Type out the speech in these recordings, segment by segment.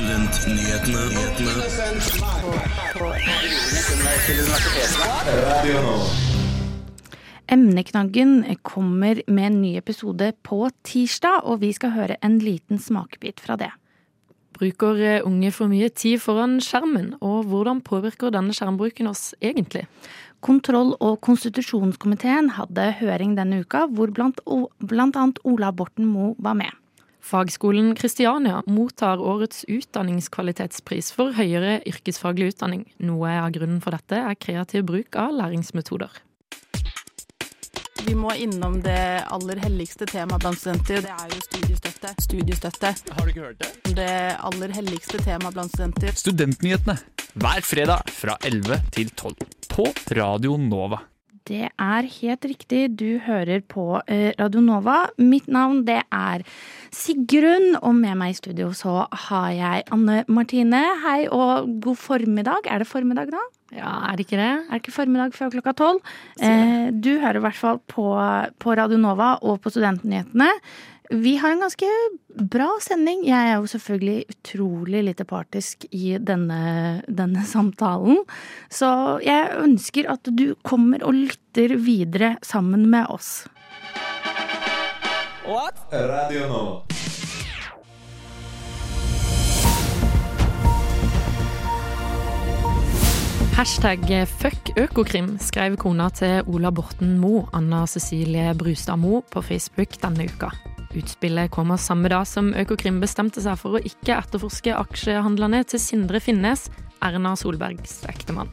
Studentnyhetene. Emneknaggen kommer med en ny episode på tirsdag, og vi skal høre en liten smakebit fra det. Bruker eh, unge for mye tid foran skjermen, og hvordan påvirker denne skjermbruken oss egentlig? Kontroll- og konstitusjonskomiteen hadde høring denne uka, hvor blant, blant annet Ola Borten Moe var med. Fagskolen Kristiania mottar årets utdanningskvalitetspris for høyere yrkesfaglig utdanning. Noe av grunnen for dette er kreativ bruk av læringsmetoder. Vi må innom det aller helligste temaet blant studenter. Det er jo studiestøtte. Studiestøtte. Har du ikke hørt det? Det aller helligste temaet blant studenter. Studentnyhetene hver fredag fra 11 til 12 på Radio Nova. Det er helt riktig, du hører på Radionova. Radio Nova. Mitt navn det er Sigrun, og med meg i studio så har jeg Anne Martine. Hei og god formiddag. Er det formiddag da? Ja, er det ikke det? Er det ikke formiddag før klokka tolv? Eh, du hører i hvert fall på, på Radio Nova og på Studentnyhetene. Vi har en ganske bra sending. Jeg er jo selvfølgelig utrolig lite partisk i denne, denne samtalen. Så jeg ønsker at du kommer og lytter videre sammen med oss. Radio nå. Hashtag fuck Økokrim skrev kona til Ola Borten Moe, Anna Cecilie Brustad Moe, på Facebook denne uka. Utspillet kommer samme dag som Økokrim bestemte seg for å ikke etterforske aksjehandlerne til Sindre Finnes, Erna Solbergs ektemann.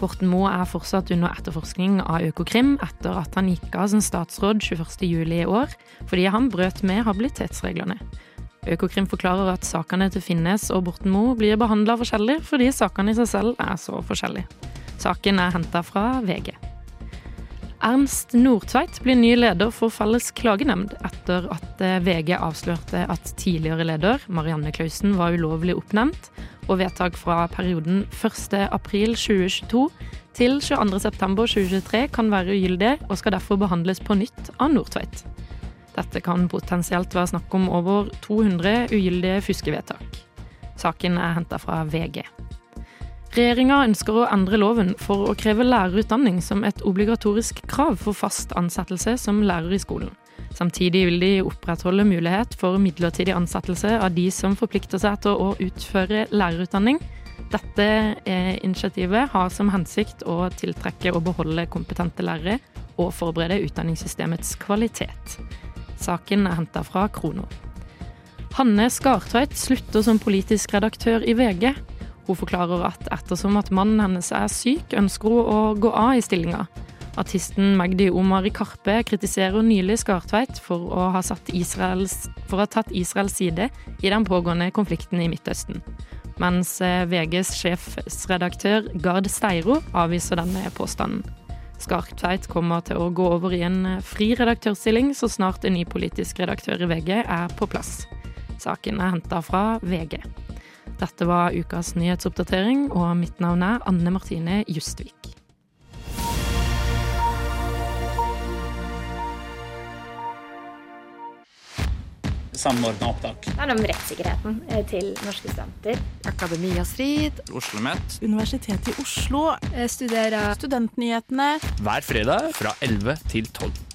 Borten Moe er fortsatt under etterforskning av Økokrim etter at han gikk av som statsråd 21.07. i år, fordi han brøt med habilitetsreglene. Økokrim forklarer at sakene til Finnes og Borten Moe blir behandla forskjellig fordi sakene i seg selv er så forskjellige. Saken er henta fra VG. Ernst Nordtveit blir ny leder for Felles klagenemnd etter at VG avslørte at tidligere leder, Marianne Klausen, var ulovlig oppnevnt, og vedtak fra perioden 1.4.2022 til 22.9.2023 kan være ugyldig og skal derfor behandles på nytt av Nordtveit. Dette kan potensielt være snakk om over 200 ugyldige fuskevedtak. Saken er henta fra VG. Regjeringa ønsker å endre loven for å kreve lærerutdanning som et obligatorisk krav for fast ansettelse som lærer i skolen. Samtidig vil de opprettholde mulighet for midlertidig ansettelse av de som forplikter seg til å utføre lærerutdanning. Dette initiativet har som hensikt å tiltrekke og beholde kompetente lærere og forberede utdanningssystemets kvalitet. Saken er henta fra Krono. Hanne Skartveit slutter som politisk redaktør i VG. Hun forklarer at ettersom at mannen hennes er syk, ønsker hun å gå av i stillinga. Artisten Magdi Omar i Karpe kritiserer nylig Skartveit for å ha, Israels, for å ha tatt Israels side i den pågående konflikten i Midtøsten. Mens VGs sjefsredaktør Gard Steiro avviser denne påstanden. Skartveit kommer til å gå over i en fri redaktørstilling så snart en ny politisk redaktør i VG er på plass. Saken er henta fra VG. Dette var ukas nyhetsoppdatering, og mitt navn er Anne Martine Justvik. Samordna opptak. Det handler om rettssikkerheten eh, til norske studenter. Akademia Strid. OsloMet Universitetet i Oslo. Jeg studerer Studentnyhetene. hver fredag fra 11 til 12.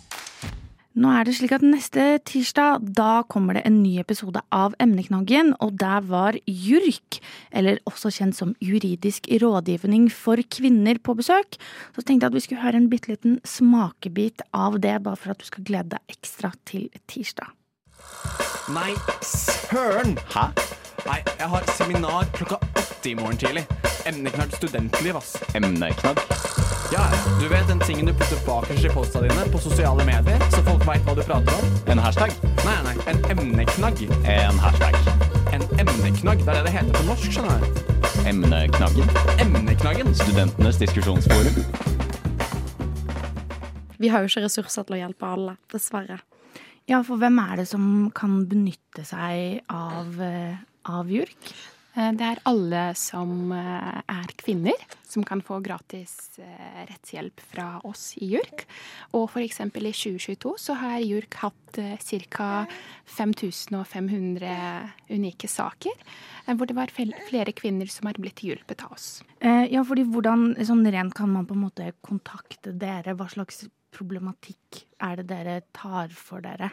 Nå er det slik at neste tirsdag da kommer det en ny episode av Emneknaggen, og der var JURK, eller også kjent som Juridisk rådgivning for kvinner, på besøk. Så tenkte jeg at vi skulle høre en bitte liten smakebit av det, bare for at du skal glede deg ekstra til tirsdag. Nei, søren! Hæ? Nei, jeg har seminar klokka åtte i morgen tidlig. Emneknagg studentliv, ass. Emneknagg? Ja, du vet den tingen du putter bakerst i posta dine på sosiale medier, så folk veit hva du prater om? En hashtag? Nei, nei, en emneknagg. En hashtag. En emneknagg, det er det det heter på norsk, skjønner du. Emneknaggen? Emneknaggen. Studentenes diskusjonsforum? Vi har jo ikke ressurser til å hjelpe alle, dessverre. Ja, for hvem er det som kan benytte seg av, eh, av JURK? Eh, Det er alle som eh, er kvinner, som kan få gratis eh, rettshjelp fra oss i JURK. Og f.eks. i 2022 så har JURK hatt ca. 5500 unike saker, hvor det var flere kvinner som har blitt hjulpet av oss. Ja, fordi hvordan sånn rent kan man på en måte kontakte dere? Hva slags problematikk er det dere tar for dere?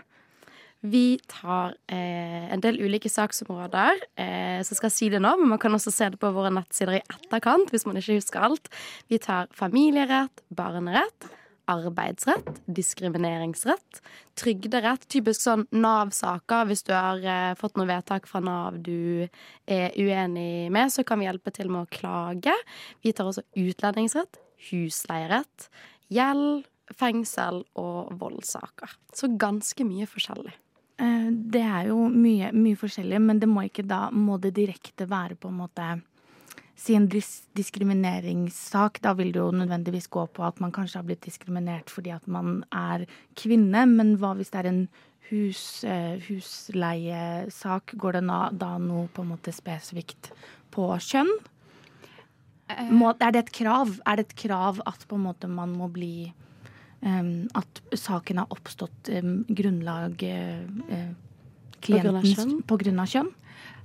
Vi tar eh, en del ulike saksområder, eh, så skal si det nå, men man kan også se det på våre nettsider i etterkant hvis man ikke husker alt. Vi tar familierett, barnerett, arbeidsrett, diskrimineringsrett, trygderett, typisk sånn Nav-saker. Hvis du har eh, fått noe vedtak fra Nav du er uenig med, så kan vi hjelpe til med å klage. Vi tar også utlendingsrett, husleierett, gjeld, fengsel og voldssaker. Så ganske mye forskjellig. Eh, Det er jo mye, mye forskjellig, men det må ikke da Må det direkte være på en måte Si en dis diskrimineringssak. Da vil det jo nødvendigvis gå på at man kanskje har blitt diskriminert fordi at man er kvinne. Men hva hvis det er en hus, eh, husleiesak? Går det na- da noe på en måte spesifikt på kjønn? Må, er det et krav? Er det et krav at på en måte man må bli At saken har oppstått grunnlag eh, eh, klientens- På grunn av kjønn?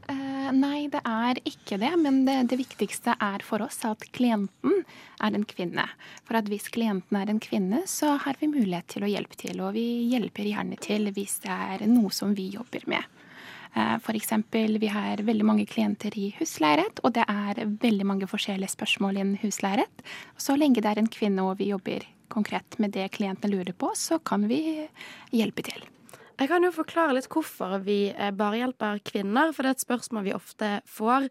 Eh, nei, det er ikke det. Men det, det viktigste er for oss at klienten er en kvinne. For at hvis klienten er en kvinne, så har vi mulighet til å hjelpe til. Og vi hjelper gjerne til hvis det er noe som vi jobber med. Eksempel, vi har veldig mange klienter i husleierett, og det er veldig mange forskjellige spørsmål innen husleierett. Så lenge det er en kvinne og vi jobber konkret med det klientene lurer på, så kan vi hjelpe til. Jeg kan jo forklare litt hvorfor vi eh, bare hjelper kvinner, for det er et spørsmål vi ofte får.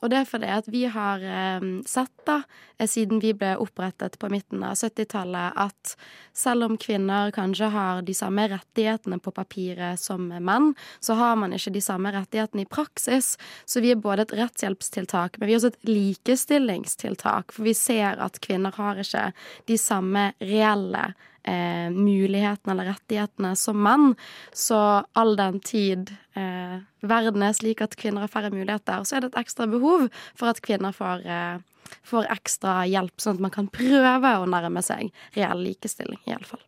Og det er fordi at vi har eh, sett, da, eh, siden vi ble opprettet på midten av 70-tallet, at selv om kvinner kanskje har de samme rettighetene på papiret som menn, så har man ikke de samme rettighetene i praksis. Så vi er både et rettshjelpstiltak, men vi er også et likestillingstiltak. For vi ser at kvinner har ikke de samme reelle eh, mulighetene eller rettighetene som menn. Så all den tid eh, verden er slik at kvinner har færre muligheter, så er det et ekstra behov for at kvinner får, eh, får ekstra hjelp, sånn at man kan prøve å nærme seg reell likestilling, iallfall.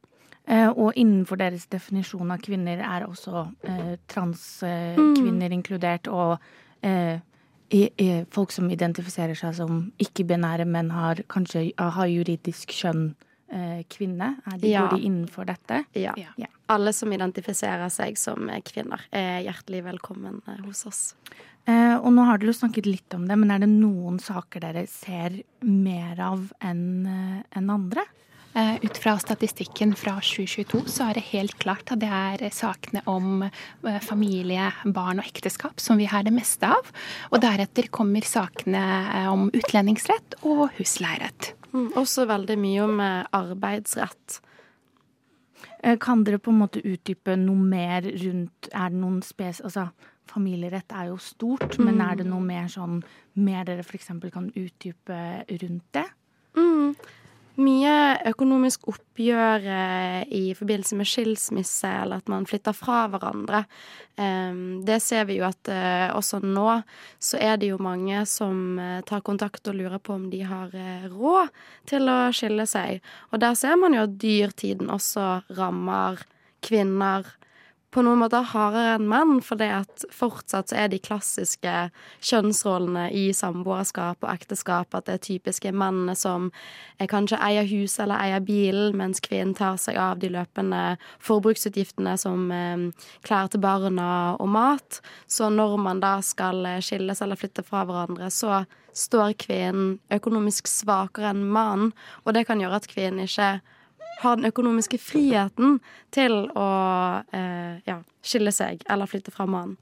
Eh, og innenfor deres definisjon av kvinner er også eh, transkvinner inkludert, og eh, i, i, folk som identifiserer seg som ikke-binære, men har kanskje har juridisk kjønn kvinne. Er de, Ja. Går de innenfor dette? Ja. Ja. Alle som identifiserer seg som eh, kvinner, er hjertelig velkommen eh, hos oss. Eh, og nå har dere jo snakket litt om det, men er det noen saker dere ser mer av enn en andre? Eh, Ut fra statistikken fra 2022 så er det helt klart at det er sakene om eh, familie, barn og ekteskap som vi har det meste av. Og deretter kommer sakene eh, om utlendingsrett og husleierett. Mm, også veldig mye om arbeidsrett. Eh, Kan dere på en måte utdype noe mer rundt Er det noen spes... Altså, familierett er jo stort, men er det noe mer sånn Mer dere f.eks. kan utdype rundt det? Mm. Mye økonomisk oppgjør eh, i forbindelse med skilsmisse, eller at man flytter fra hverandre. Det ser vi jo at eh, også nå så er det jo mange som eh, tar kontakt og lurer på om de har råd til å skille seg. Og der ser man jo at dyrtiden også rammer kvinner på noen måter hardere enn menn, for at fortsatt så er de klassiske kjønnsrollene i samboerskap og ekteskap at det er typiske mennene som kanskje eier huset eller eier bilen, mens kvinnen tar seg av de løpende forbruksutgiftene som eh, klær til barna og mat. Så når man da skal eh, skilles eller flytte fra hverandre, så står kvinnen økonomisk svakere enn mannen, og det kan gjøre at kvinnen ikke har den økonomiske friheten til å eh, ja, skille seg eller flytte fra mannen.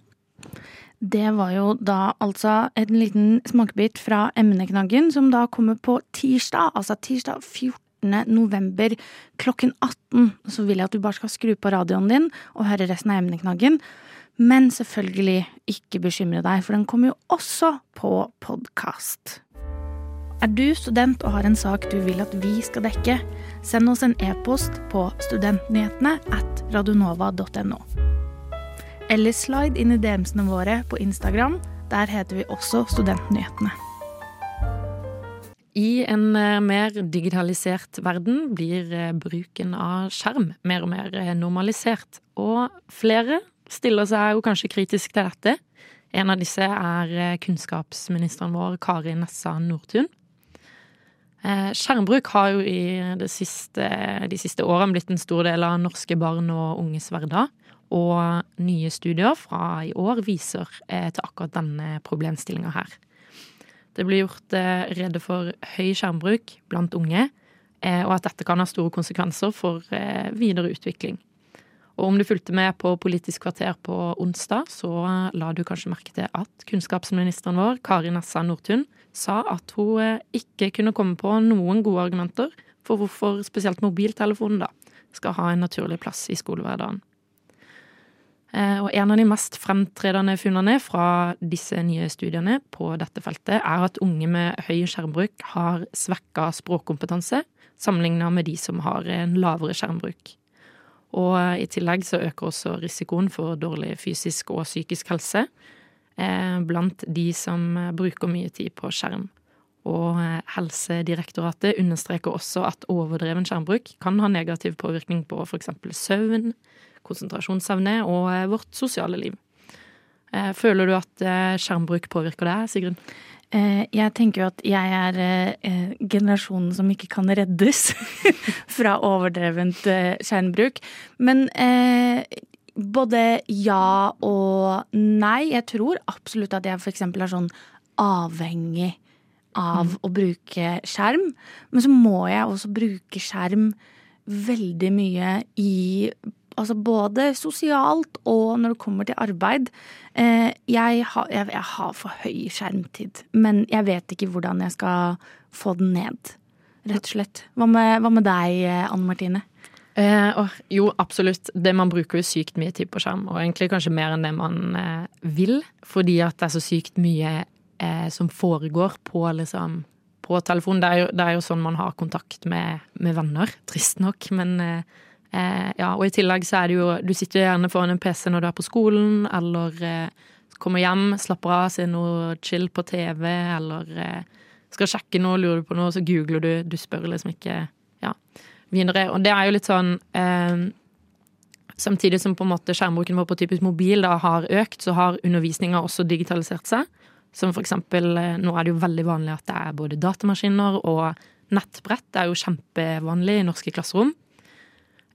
Det var jo da altså en liten smakebit fra emneknaggen, som da kommer på tirsdag, altså tirsdag 14. november klokken 18. Så vil jeg at du bare skal skru på radioen din og høre resten av emneknaggen. Men selvfølgelig ikke bekymre deg, for den kommer jo også på podkast. Er du student og har en sak du vil at vi skal dekke, send oss en e-post på studentnyhetene at radionova.no. Eller slide inn i DM-ene våre på Instagram Der heter vi også Studentnyhetene. I en eh, mer digitalisert verden blir eh, bruken av skjerm mer og mer eh, normalisert. Og flere stiller seg jo kanskje kritisk til dette. En av disse er kunnskapsministeren vår, Kari Nessa Nordtun. Skjermbruk har jo i siste, de siste årene blitt en stor del av norske barn og unges hverdag. Og nye studier fra i år viser til akkurat denne problemstillinga her. Det blir gjort redde rede for høy skjermbruk blant unge, eh, og at dette kan ha store konsekvenser for eh, videre utvikling. Og om du fulgte med på Politisk kvarter på onsdag, så la du kanskje merke til at kunnskapsministeren vår, Kari Nessa Nordtun, sa at hun ikke kunne komme på noen gode argumenter for hvorfor spesielt mobiltelefonen da skal ha en naturlig plass i skolehverdagen. Eh, og en av de mest fremtredende funnene fra disse nye studiene på dette feltet er at unge med høy skjermbruk har svekka språkkompetanse sammenligna med de som har en lavere skjermbruk. Og eh, i tillegg så øker også risikoen for dårlig fysisk og psykisk helse eh, blant de som bruker mye tid på skjerm. Og Helsedirektoratet understreker også at overdreven skjermbruk kan ha negativ påvirkning på f.eks. søvn, konsentrasjonsevne og eh, vårt sosiale liv. Eh, føler du at eh, skjermbruk påvirker deg, Sigrun? Jeg tenker jo at jeg er generasjonen som ikke kan reddes fra overdrevent skjermbruk. Men både ja og nei. Jeg tror absolutt at jeg f.eks. er sånn avhengig av mm. å bruke skjerm. Men så må jeg også bruke skjerm veldig mye i Altså både sosialt og når det kommer til arbeid. Eh, jeg har, jeg, jeg har, for høy skjermtid, men jeg vet ikke hvordan jeg skal få den ned. Rett og slett. Hva med, hva med deg, Anne Martine? Eh, oh, jo, absolutt. Det Man bruker jo sykt mye tid på skjerm, og egentlig kanskje mer enn det man eh, vil. Fordi at det er så sykt mye eh, som foregår på, liksom, på telefonen. Det er, jo, det er, jo, sånn man har kontakt med, med venner, trist nok. Men eh, Eh, ja, og i tillegg så er det jo Du sitter gjerne foran en PC når du er på skolen, eller eh, kommer hjem, slapper av, ser noe chill på TV, eller eh, skal sjekke noe, lurer du på noe, så googler du. Du spør liksom ikke ja, videre. Og det er jo litt sånn eh, Samtidig som på en måte skjermbruken vår på typisk mobil da har økt, så har undervisninga også digitalisert seg. Som for eksempel, eh, nå er det jo veldig vanlig at det er både datamaskiner og nettbrett. Det er jo kjempevanlig i norske klasserom.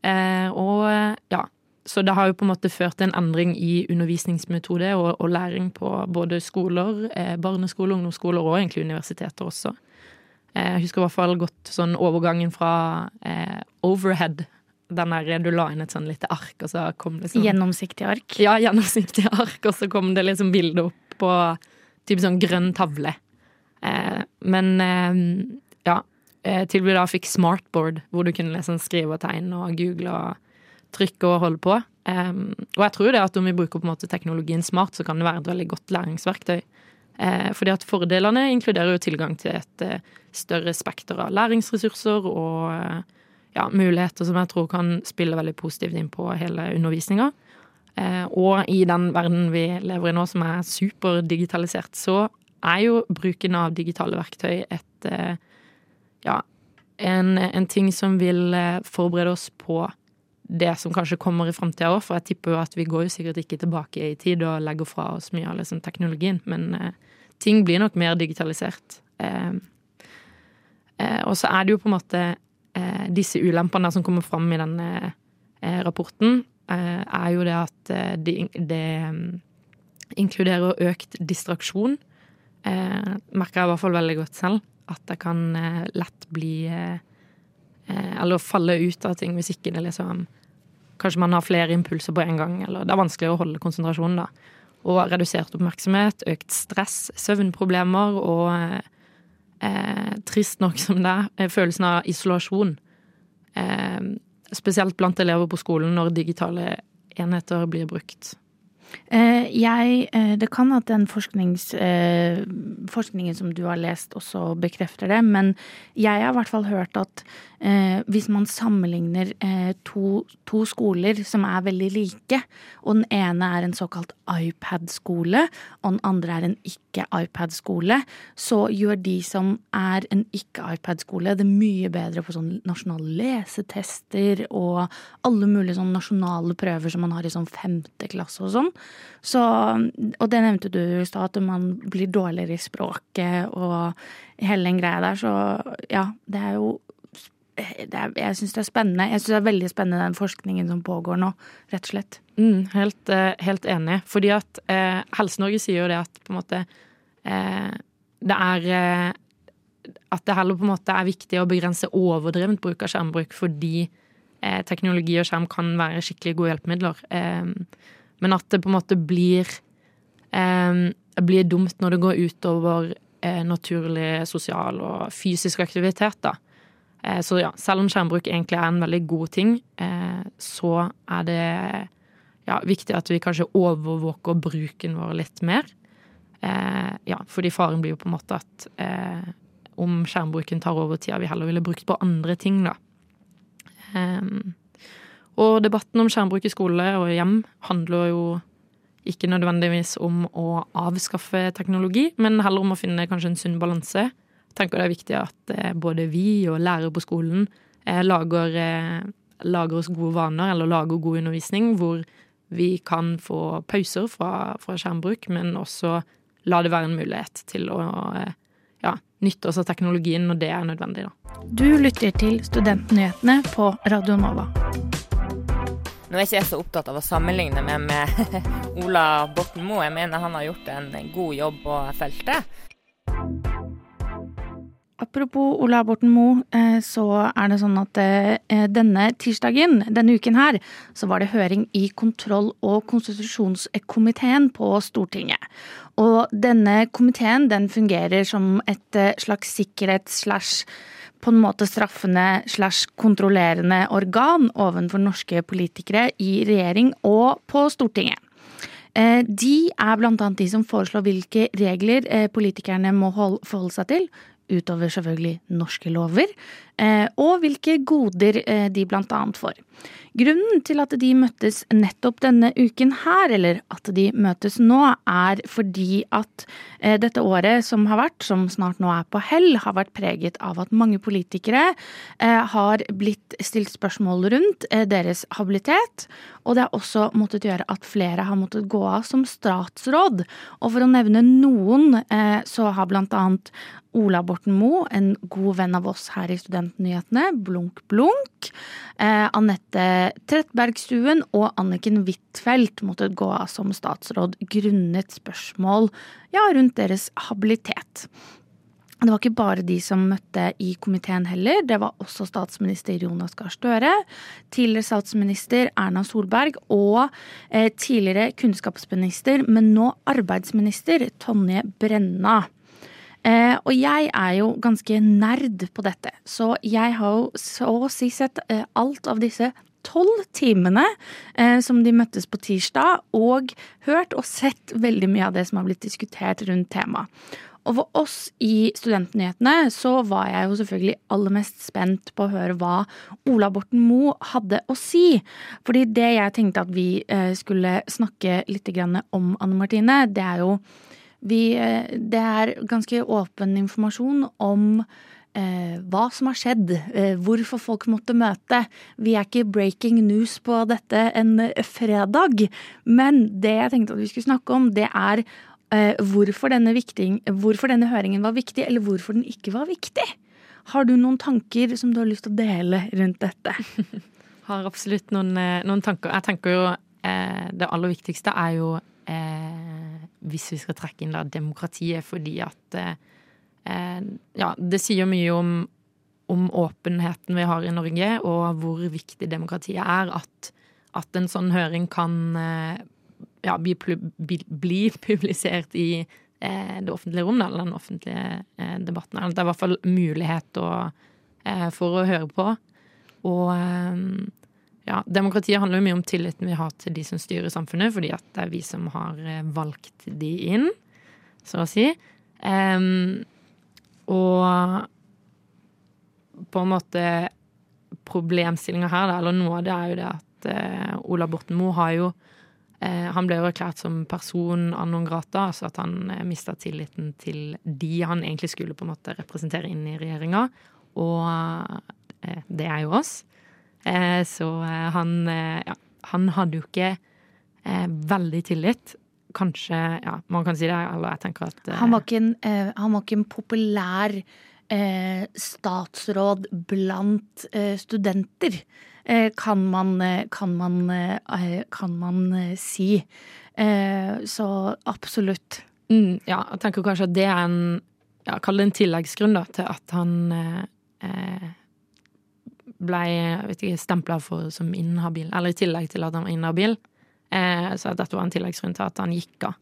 Eh, og ja, så det har jo på en måte ført til en endring i undervisningsmetode og, og læring på både skoler, eh, barneskoler, ungdomsskoler og egentlig universiteter også. Eh, jeg husker i hvert fall godt sånn overgangen fra eh, overhead den der du la inn et sånn lite ark, og så kom det sånn Gjennomsiktig ark? Ja, gjennomsiktig ark, og så kom det liksom bilde opp på type sånn grønn tavle. Eh, men eh, ja, Eh, til vi da fikk smartboard, hvor du kunne liksom skrive og tegne og google og trykke og holde på. Um, og jeg tror det at om vi bruker på en måte teknologien smart, så kan det være et veldig godt læringsverktøy. Uh, fordi at fordelene inkluderer jo tilgang til et uh, større spekter av læringsressurser og uh, ja, muligheter som jeg tror kan spille veldig positivt inn på hele undervisninga. og i den verden vi lever i nå, som er superdigitalisert, så er jo bruken av digitale verktøy et ja, en, en, ting som vil eh, forberede oss på det som kanskje kommer i framtida òg, for jeg tipper jo at vi går jo sikkert ikke tilbake i tid og legger fra oss mye av liksom teknologien, men eh, ting blir nok mer digitalisert. Eh, eh, og så er det jo på en måte eh, disse ulempene som kommer fram i denne eh, rapporten, er jo det at det, det inkluderer økt distraksjon. merker jeg i hvert fall veldig godt selv at det kan eh, lett bli eh, eh, Eller falle ut av ting hvis ikke liksom Kanskje man har flere impulser på en gang, eller det er vanskelig å holde konsentrasjonen, da. Og redusert oppmerksomhet, økt stress, søvnproblemer og eh, trist nok som det er, følelsen av isolasjon. Eh, spesielt blant elever på skolen når digitale enheter blir brukt. Eh, jeg, eh, det kan at den eh, forskningen som du har lest også bekrefter det, men jeg har i hvert fall hørt at hvis man sammenligner to, to skoler som er veldig like, og den ene er en såkalt iPad-skole, og den andre er en ikke-iPad-skole, så gjør de som er en ikke-iPad-skole, det mye bedre på sånn nasjonale lesetester og alle mulige sånn nasjonale prøver som man har i sånn femte klasse og sånn. Så, og det nevnte du i stad, at man blir dårligere i språket og hele den greia der. Så ja, det er jo er, Jeg syns det er spennende. Jeg syns det er veldig spennende den forskningen som pågår nå, rett og slett. Mm, helt, eh, helt, enig. Fordi at eh, Helse-Norge sier jo det at på en måte eh, Det er eh, At det heller på en måte er viktig å begrense overdrevent bruk av skjermbruk fordi eh, teknologi og skjerm kan være skikkelig gode hjelpemidler. Eh, men at det på en måte blir blir dumt når det går utover naturlig sosial og fysisk aktivitet, da. Eh, så ja, selv om skjermbruk egentlig er en veldig god ting, eh, så er det ja, viktig at vi kanskje overvåker bruken vår litt mer. Eh, ja, fordi faren blir jo på en måte at om skjermbruken tar over tida vi heller ville brukt på andre ting, da. Og debatten om skjermbruk i skole og hjem handler jo ikke nødvendigvis om å avskaffe teknologi, men heller om å finne kanskje en sunn balanse tenker det er viktig at eh, både vi og lærere på skolen eh, lager, eh, lager, oss gode vaner, eller lager god undervisning, hvor vi kan få pauser fra, fra skjermbruk, men også la det være en mulighet til å ja, nytte oss av teknologien når det er nødvendig. Da. Du lytter til Studentnyhetene på Radio Nova. Nå er ikke jeg så opptatt av å sammenligne meg med Ola Borten Moe. Jeg mener han har gjort en god jobb på feltet. Apropos Ola Borten Moe, eh, så er det sånn at eh, denne tirsdagen, denne uken her, så var det høring i kontroll- og konstitusjonskomiteen på Stortinget. Og denne komiteen den fungerer som et eh, slags sikkerhets- slash på en måte straffende slash kontrollerende organ overfor norske politikere i regjering og på Stortinget. De er annet de som foreslår hvilke regler politikerne må forholde seg til, utover selvfølgelig norske lover, og hvilke goder eh, de blant annet får. Grunnen til at de møttes nettopp denne uken her, eller at de møtes nå, er fordi at eh, dette året som har vært, som snart nå er på hell, har vært preget av at mange politikere har blitt stilt spørsmål rundt deres habilitet, og det har også måttet gjøre at flere har måttet gå av som statsråd. Og for å nevne noen, så har blant annet Ola Borten Moe, en god venn av oss her i Studentnyhetene, Blunk Blunk. Eh, Anette Trettebergstuen og Anniken Huitfeldt måtte gå av som statsråd grunnet spørsmål ja, rundt deres habilitet. Det var ikke bare de som møtte i komiteen heller. Det var også statsminister Jonas Gahr Støre, tidligere statsminister Erna Solberg og eh, tidligere kunnskapsminister, men nå arbeidsminister Tonje Brenna. Eh, og jeg er jo ganske nerd på dette, så jeg har jo så å si sett eh, alt av disse tolv timene eh, som de møttes på tirsdag, og hørt og sett veldig mye av det som har blitt diskutert rundt temaet. Og for oss i Studentnyhetene så var jeg jo selvfølgelig aller mest spent på å høre hva Ola Borten Moe hadde å si. Fordi det jeg tenkte at vi eh, skulle snakke litt om, Anne Martine, det er jo vi, eh, det er ganske åpen informasjon om eh, hva som har skjedd, eh, hvorfor folk måtte møte. Vi er ikke breaking news på dette en fredag, men det jeg tenkte at vi skulle snakke om, det er eh, hvorfor, denne viktig, hvorfor denne høringen var viktig, eller hvorfor den ikke var viktig. Har du noen tanker som du har lyst til å dele rundt dette? Har absolutt noen, eh, noen tanker. Jeg tenker jo eh, det aller viktigste er jo eh, hvis vi skal trekke inn da demokratiet, fordi at eh, Ja, det sier mye om, om, åpenheten vi har i Norge, og hvor viktig demokratiet er. At, at en sånn høring kan eh, ja, bli, bli, publisert i eh, det offentlige rom, eller den offentlige eh, debatten. Det er i hvert fall mulighet å, eh, for å høre på. Og ja, demokratiet handler jo mye om tilliten vi har til de som styrer samfunnet, fordi at det er vi som har eh, valgt de inn, så å si. Um, og på en måte problemstillinga her, eller noe av det, er jo det at uh, Ola Borten Moe har jo uh, Han ble jo erklært som person av noen grata, altså at han uh, mista tilliten til de han egentlig skulle på en måte representere inn i regjeringa, og uh, det er jo oss. Eh, så eh, han, eh, ja, han hadde jo ikke veldig tillit. Kanskje, ja, man kan si det, eller jeg tenker at Han var ikke en, han var ikke en populær eh, statsråd blant eh, studenter, eh, kan man, kan man, kan man si. så absolutt. Mm, ja, jeg tenker kanskje at det er en ja, Kall det en tilleggsgrunn da, til at han eh, ble stempla som inhabil, eller i tillegg til at han var inhabil. Eh, så dette var en tilleggsgrunn til at han gikk av.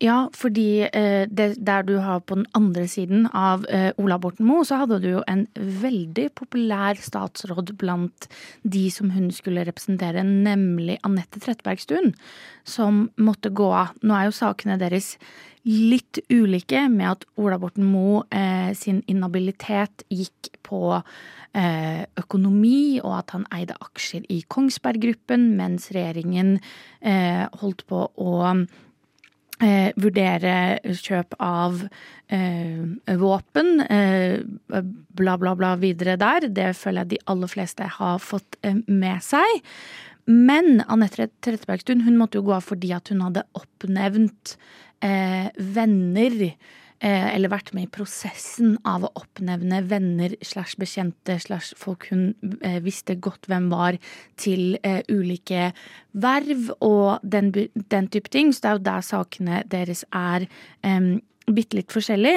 Ja, fordi eh, det, der du har på den andre siden av eh, Ola Borten Moe, så hadde du jo en veldig populær statsråd blant de som hun skulle representere, nemlig Anette Trettebergstuen, som måtte gå av. Nå er jo sakene deres litt ulike, med at Ola Borten Moe eh, sin inhabilitet gikk på eh, økonomi, og at han eide aksjer i Kongsberg Gruppen, mens regjeringen eh, holdt på å Eh, vurdere kjøp av eh, våpen, eh, bla, bla, bla videre der. Det føler jeg de aller fleste har fått med seg. Men Anette Trettebergstuen hun måtte jo gå av fordi at hun hadde oppnevnt eh, venner Eh, eller vært med i prosessen av å oppnevne venner slash bekjente slash folk hun eh, visste godt hvem var, til eh, ulike verv og den, den, type ting. Så det er jo der sakene deres er eh, bitte litt forskjellig.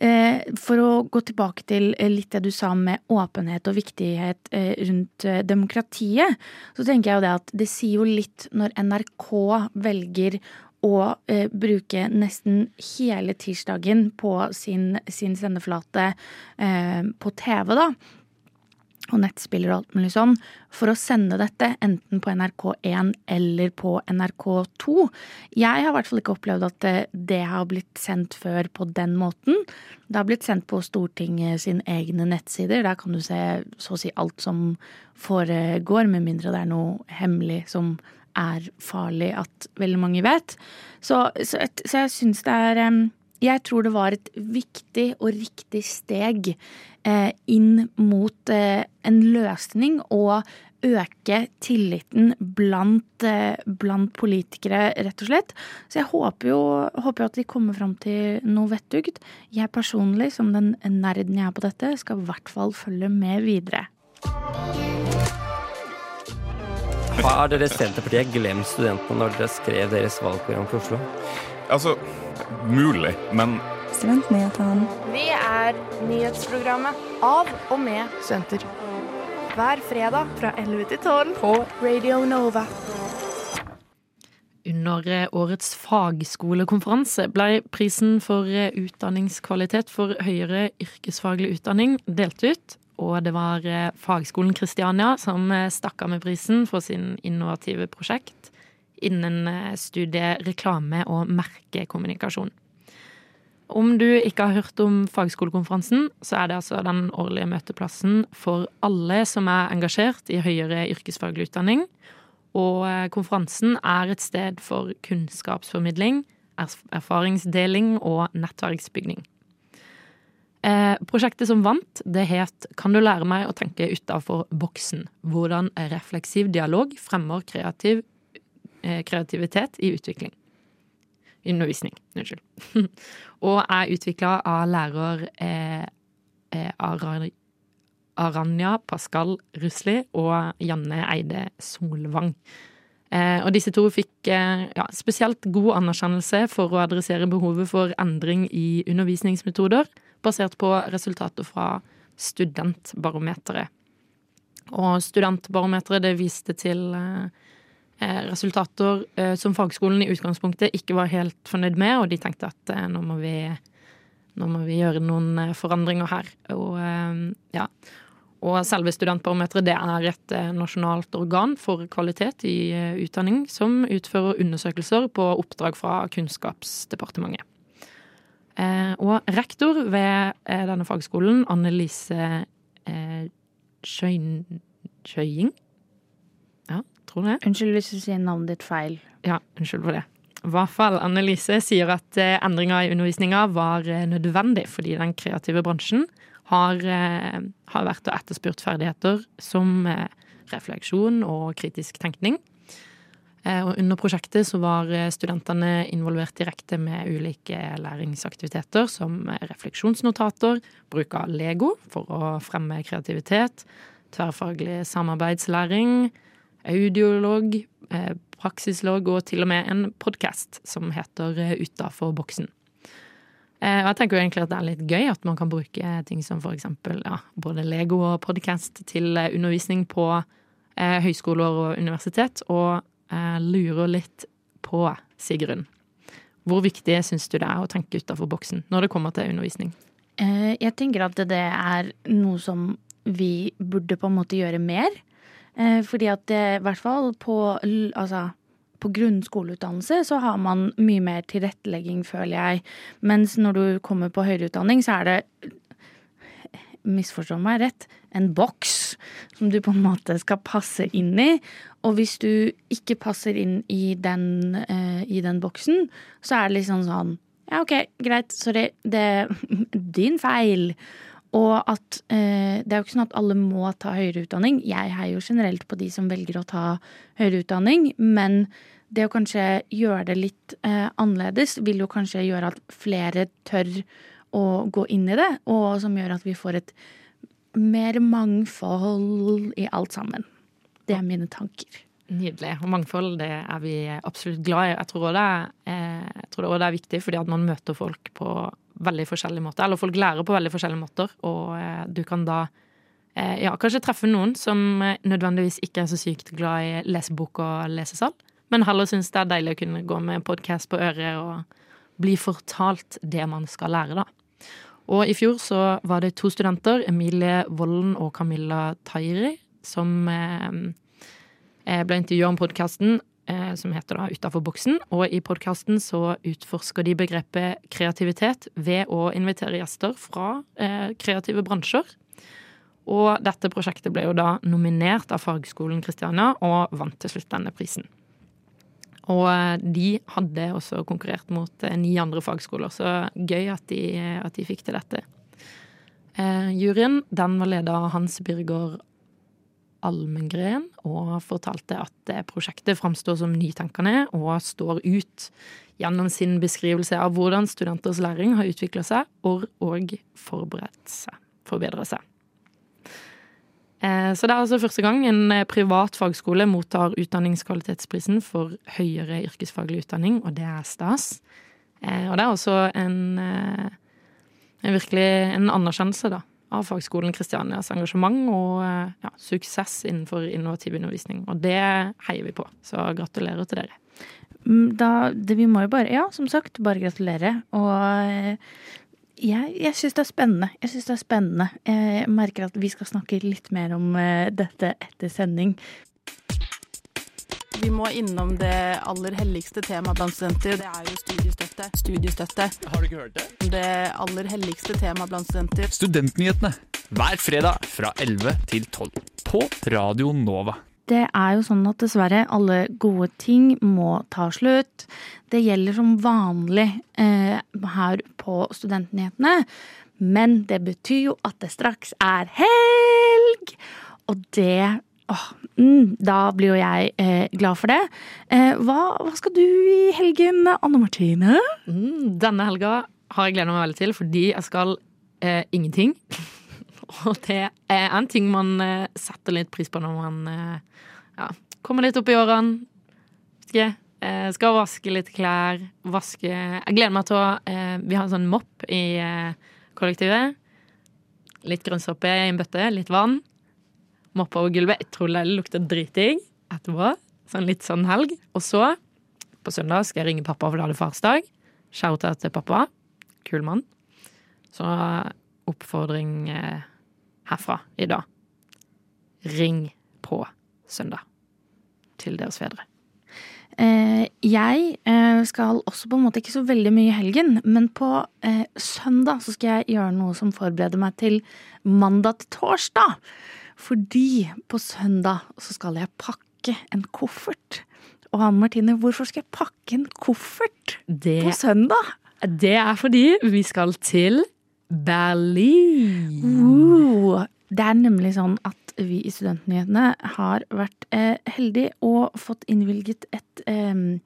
Eh, for å gå tilbake til litt det du sa med åpenhet og viktighet eh, rundt eh, demokratiet, så tenker jeg jo det at det sier jo litt når NRK velger å eh, bruke nesten hele tirsdagen på sin, sin sendeflate eh, på TV, da. Og nettspiller og alt mulig sånn. For å sende dette enten på NRK1 eller på NRK2. Jeg har i hvert fall ikke opplevd at det, det har blitt sendt før på den måten. Det har blitt sendt på Stortinget sine egne nettsider. Der kan du se så å si alt som foregår, med mindre det er noe hemmelig som er farlig at veldig mange vet. Så, så, så jeg syns det er Jeg tror det var et viktig og riktig steg eh, inn mot eh, en løsning og øke tilliten blant, eh, blant, politikere, rett og slett. Så jeg håper jo håper at vi kommer fram til noe vettugt. Jeg personlig, som den nerden jeg er på dette, skal i hvert fall følge med videre. Har dere Senterpartiet glemt studentene når dere skrev deres valgprogram for Oslo? Altså, mulig, men Studentnyhetene. Vi er nyhetsprogrammet av og med studenter. Hver fredag fra 11 til 12 på Radio Nova. Under eh, årets fagskolekonferanse ble prisen for eh, utdanningskvalitet for høyere yrkesfaglig utdanning delt ut, og det var eh, Fagskolen Kristiania som eh, stakk av med prisen for sin innovative prosjekt innen eh, studiet reklame og merkekommunikasjon. Om du ikke har hørt om fagskolekonferansen, så er det altså den årlige møteplassen for alle som er engasjert i høyere yrkesfaglig utdanning. Og konferansen er et sted for kunnskapsformidling, erfaringsdeling og nettverksbygning. Eh, prosjektet som vant, det het Kan du lære meg å tenke utafor boksen? Hvordan refleksiv dialog fremmer kreativ, eh, kreativitet i utvikling. Undervisning. Unnskyld. og er utvikla av lærer eh, eh Aranya Pascal Rusli og Janne Eide Solvang. Eh, og disse to fikk eh, ja, spesielt god anerkjennelse for å adressere behovet for endring i undervisningsmetoder basert på resultater fra Studentbarometeret. Og Studentbarometeret det viste til eh, eh, resultater eh, som fagskolen i utgangspunktet ikke var helt fornøyd med, og de tenkte at nå må vi nå må vi gjøre noen forandringer her. Og ja. Og selve Studentbarometeret det er et nasjonalt organ for kvalitet i utdanning som utfører undersøkelser på oppdrag fra Kunnskapsdepartementet. Eh, og rektor ved eh, denne fagskolen, Annelise eh, Schøyn- Ja, tror det. Unnskyld hvis du sier navnet ditt feil. Ja, unnskyld for det. I hvert fall Annelise sier at endringer i undervisninga var nødvendig fordi den kreative bransjen har, har vært og etterspurt ferdigheter som refleksjon og kritisk tenkning. Eh, Og under prosjektet så var eh, studentene involvert direkte med ulike læringsaktiviteter som refleksjonsnotater, bruk av Lego for å fremme kreativitet, tverrfaglig samarbeidslæring, audiolog, eh, praksislog og til og med en podkast som heter Utafor boksen. Og jeg tenker jo egentlig at det er litt gøy at man kan bruke ting som eksempel ja, både Lego og podkast til undervisning på høyskoler og universitet, og lurer litt på, Sigrun. Hvor viktig syns du det er å tenke utafor boksen når det kommer til undervisning? Eh, Jeg tenker at det er noe som vi burde på en måte gjøre mer. Eh, Fordi at det, i hvert fall på, altså, på grunnskoleutdannelse så har man mye mer tilrettelegging, føler jeg. Mens når du kommer på høyere utdanning, så er det misforstå meg rett, en boks som du på en måte skal passe inn i. Og hvis du ikke passer inn i den, eh, i den boksen, så er det liksom sånn Ja, OK, greit, sorry, det er din feil. Og at eh, det er jo ikke sånn at alle må ta høyere utdanning. Jeg heier jo generelt på de som velger å ta høyere utdanning, men det å kanskje gjøre det litt eh, annerledes vil jo kanskje gjøre at flere tør å gå inn i det, og som gjør at vi får et mer mangfold i alt sammen. Det er mine tanker. Nydelig. Og mangfold det er vi absolutt glad i. Jeg tror også det eh, tror også det er viktig fordi at man møter folk på veldig forskjellige måter. Eller folk lærer på veldig forskjellige måter, og eh, du kan da eh, ja, kanskje treffe noen som nødvendigvis ikke er så sykt glad i lesebok og lesesal, men heller syns det er deilig å kunne gå med podkast på øret og bli fortalt det man skal lære, da. Og i fjor så var det to studenter, Emilie Vollen og Camilla Tairi, som eh, eh, ble intervjua om podkasten eh, som heter da Utafor boksen. Og i podkasten så utforsker de begrepet kreativitet ved å invitere gjester fra eh, kreative bransjer. Og dette prosjektet ble jo da nominert av Fagskolen Kristiania og vant til slutt denne prisen. Og eh, de hadde også konkurrert mot eh, ni andre fagskoler, så gøy at de, at de fikk til dette. Eh, juryen den var ledet av Hans Birger Almengren og fortalte at eh, prosjektet framstår som nytenkende og står ut gjennom sin beskrivelse av hvordan studenters læring har utvikla seg og, og forbedret seg. Eh, Så det er altså første gang en eh, privat fagskole mottar utdanningskvalitetsprisen for høyere yrkesfaglig utdanning, og det er stas. Eh, Og det er også en, en virkelig en anerkjennelse da, av Fagskolen Kristianias engasjement og ja, suksess innenfor innovativ undervisning. Og det heier vi på, så gratulerer til dere. Mm, Da, det, vi må jo bare, ja, som sagt, bare gratulere. Og jeg, jeg syns det er spennende. Jeg synes det er spennende. Jeg merker at vi skal snakke litt mer om eh, dette etter sending. Vi må innom det aller helligste temaet blant studenter. Det er jo studiestøtte. Studiestøtte. Har du ikke hørt det? Det aller helligste temaet blant studenter. Studentnyhetene hver fredag fra 11 til 12 på Radio Nova. Det er jo sånn at dessverre alle gode ting må ta slutt. Det gjelder som vanlig eh, her på Studentnyhetene. Men det betyr jo at det straks er helg! Og det åh, mm, Da blir jo jeg eh, glad for det. Eh, hva, hva skal du i helgen, Anne Martine? Mm, denne helga har jeg gleda meg veldig til fordi jeg skal eh, ingenting. Og det er en ting man eh, setter litt pris på når man eh, ja, kommer litt opp i årene. Eh, skal vaske litt klær. Vaske Jeg gleder meg til å Vi har en sånn mopp i kollektivet. Litt grønnsåpe i en bøtte, litt vann. Moppa over gulvet. Jeg tror det lukter dritdigg etterpå. Sånn litt sånn helg. Og så, på søndag, skal jeg ringe pappa, for da er det farsdag. Shout-out til pappa. Kul mann. Så oppfordring eh, herfra i dag. ring på søndag til deres fedre? Eh, jeg eh, skal også på en måte ikke så veldig mye i helgen, men på eh, søndag så skal jeg gjøre noe som forbereder meg til mandag til torsdag. Fordi på søndag så skal jeg pakke en koffert. Og Martine, hvorfor skal jeg pakke en koffert Det- på søndag? Det er fordi vi skal til Berlin. Uh, Det er nemlig sånn at vi i Studentnyhetene har vært eh, heldige og fått innvilget et eh,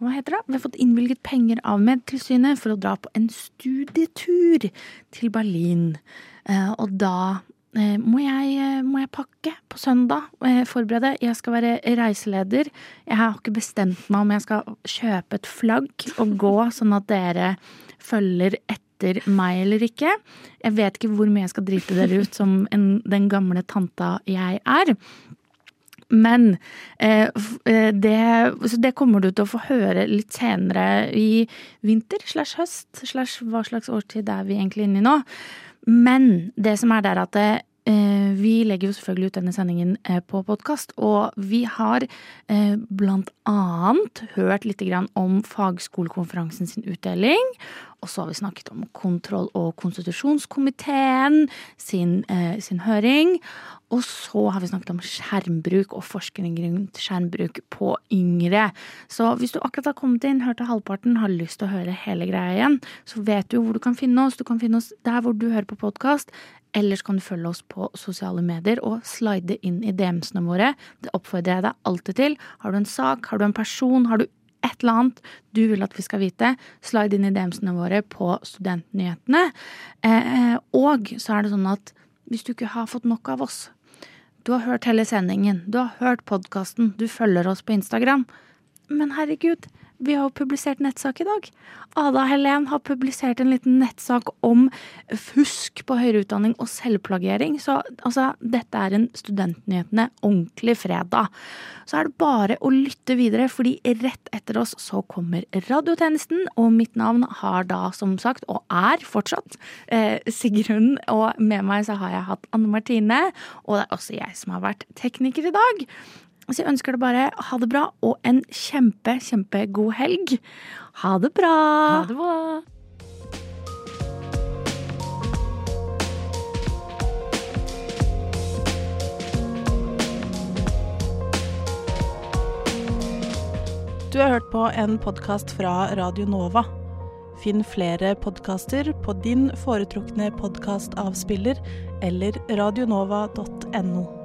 Hva heter det? Vi har fått innvilget penger av Medtilsynet for å dra på en studietur til Berlin. Eh, og da eh, må, jeg, eh, må jeg pakke på søndag. Eh, forberede. Jeg skal være reiseleder. Jeg har ikke bestemt meg om jeg skal kjøpe et flagg og gå, sånn at dere følger etter meg eller ikke. Jeg vet ikke hvor mye jeg skal drite dere ut som en, den gamle tanta jeg er. Men eh, eh, det, det kommer du til å få høre litt senere i vinter slash høst slash hva slags årstid er vi egentlig inne i nå. Men det som er der at det, eh, vi legger jo selvfølgelig ut denne sendingen eh, på podkast, og vi har eh, blant annet hørt litt om fagskolekonferansen sin utdeling. Og så har vi snakket om kontroll- og konstitusjonskomiteen sin, eh, sin høring. Og så har vi snakket om skjermbruk og forskning rundt skjermbruk på yngre. Så hvis du akkurat har kommet inn, hørte halvparten, har lyst til å høre hele greia igjen, så vet du hvor du kan finne oss. Du kan finne oss der hvor du hører på podkast. Ellers kan du følge oss på sosiale medier og slide inn i DM-ene våre. Det oppfordrer jeg deg alltid til. Har du en sak, har du en person, har du et eller annet du vil at vi skal vite, slide inn i DM-ene våre på Studentnyhetene. Eh, og så er det sånn at hvis du ikke har fått nok av oss, du har hørt hele sendingen, du har hørt podkasten, du følger oss på Instagram. Men herregud, vi har jo publisert nettsak i dag. Ada Helen har publisert en liten nettsak om fusk på høyere utdanning og selvplagiering. Så altså, dette er en Studentnyhetene ordentlig fredag. Så er det bare å lytte videre, fordi rett etter oss så kommer radiotjenesten. Og mitt navn har da som sagt, og er fortsatt, eh, Sigrun. Og med meg så har jeg hatt Anne Martine, og det er også jeg som har vært tekniker i dag. Så jeg ønsker deg bare ha det bra og en kjempe, kjempegod helg. Ha det bra! Ha det bra. Du har hørt på en podkast fra Radio Nova. Finn flere podkaster på din foretrukne podkastavspiller eller radionova.no.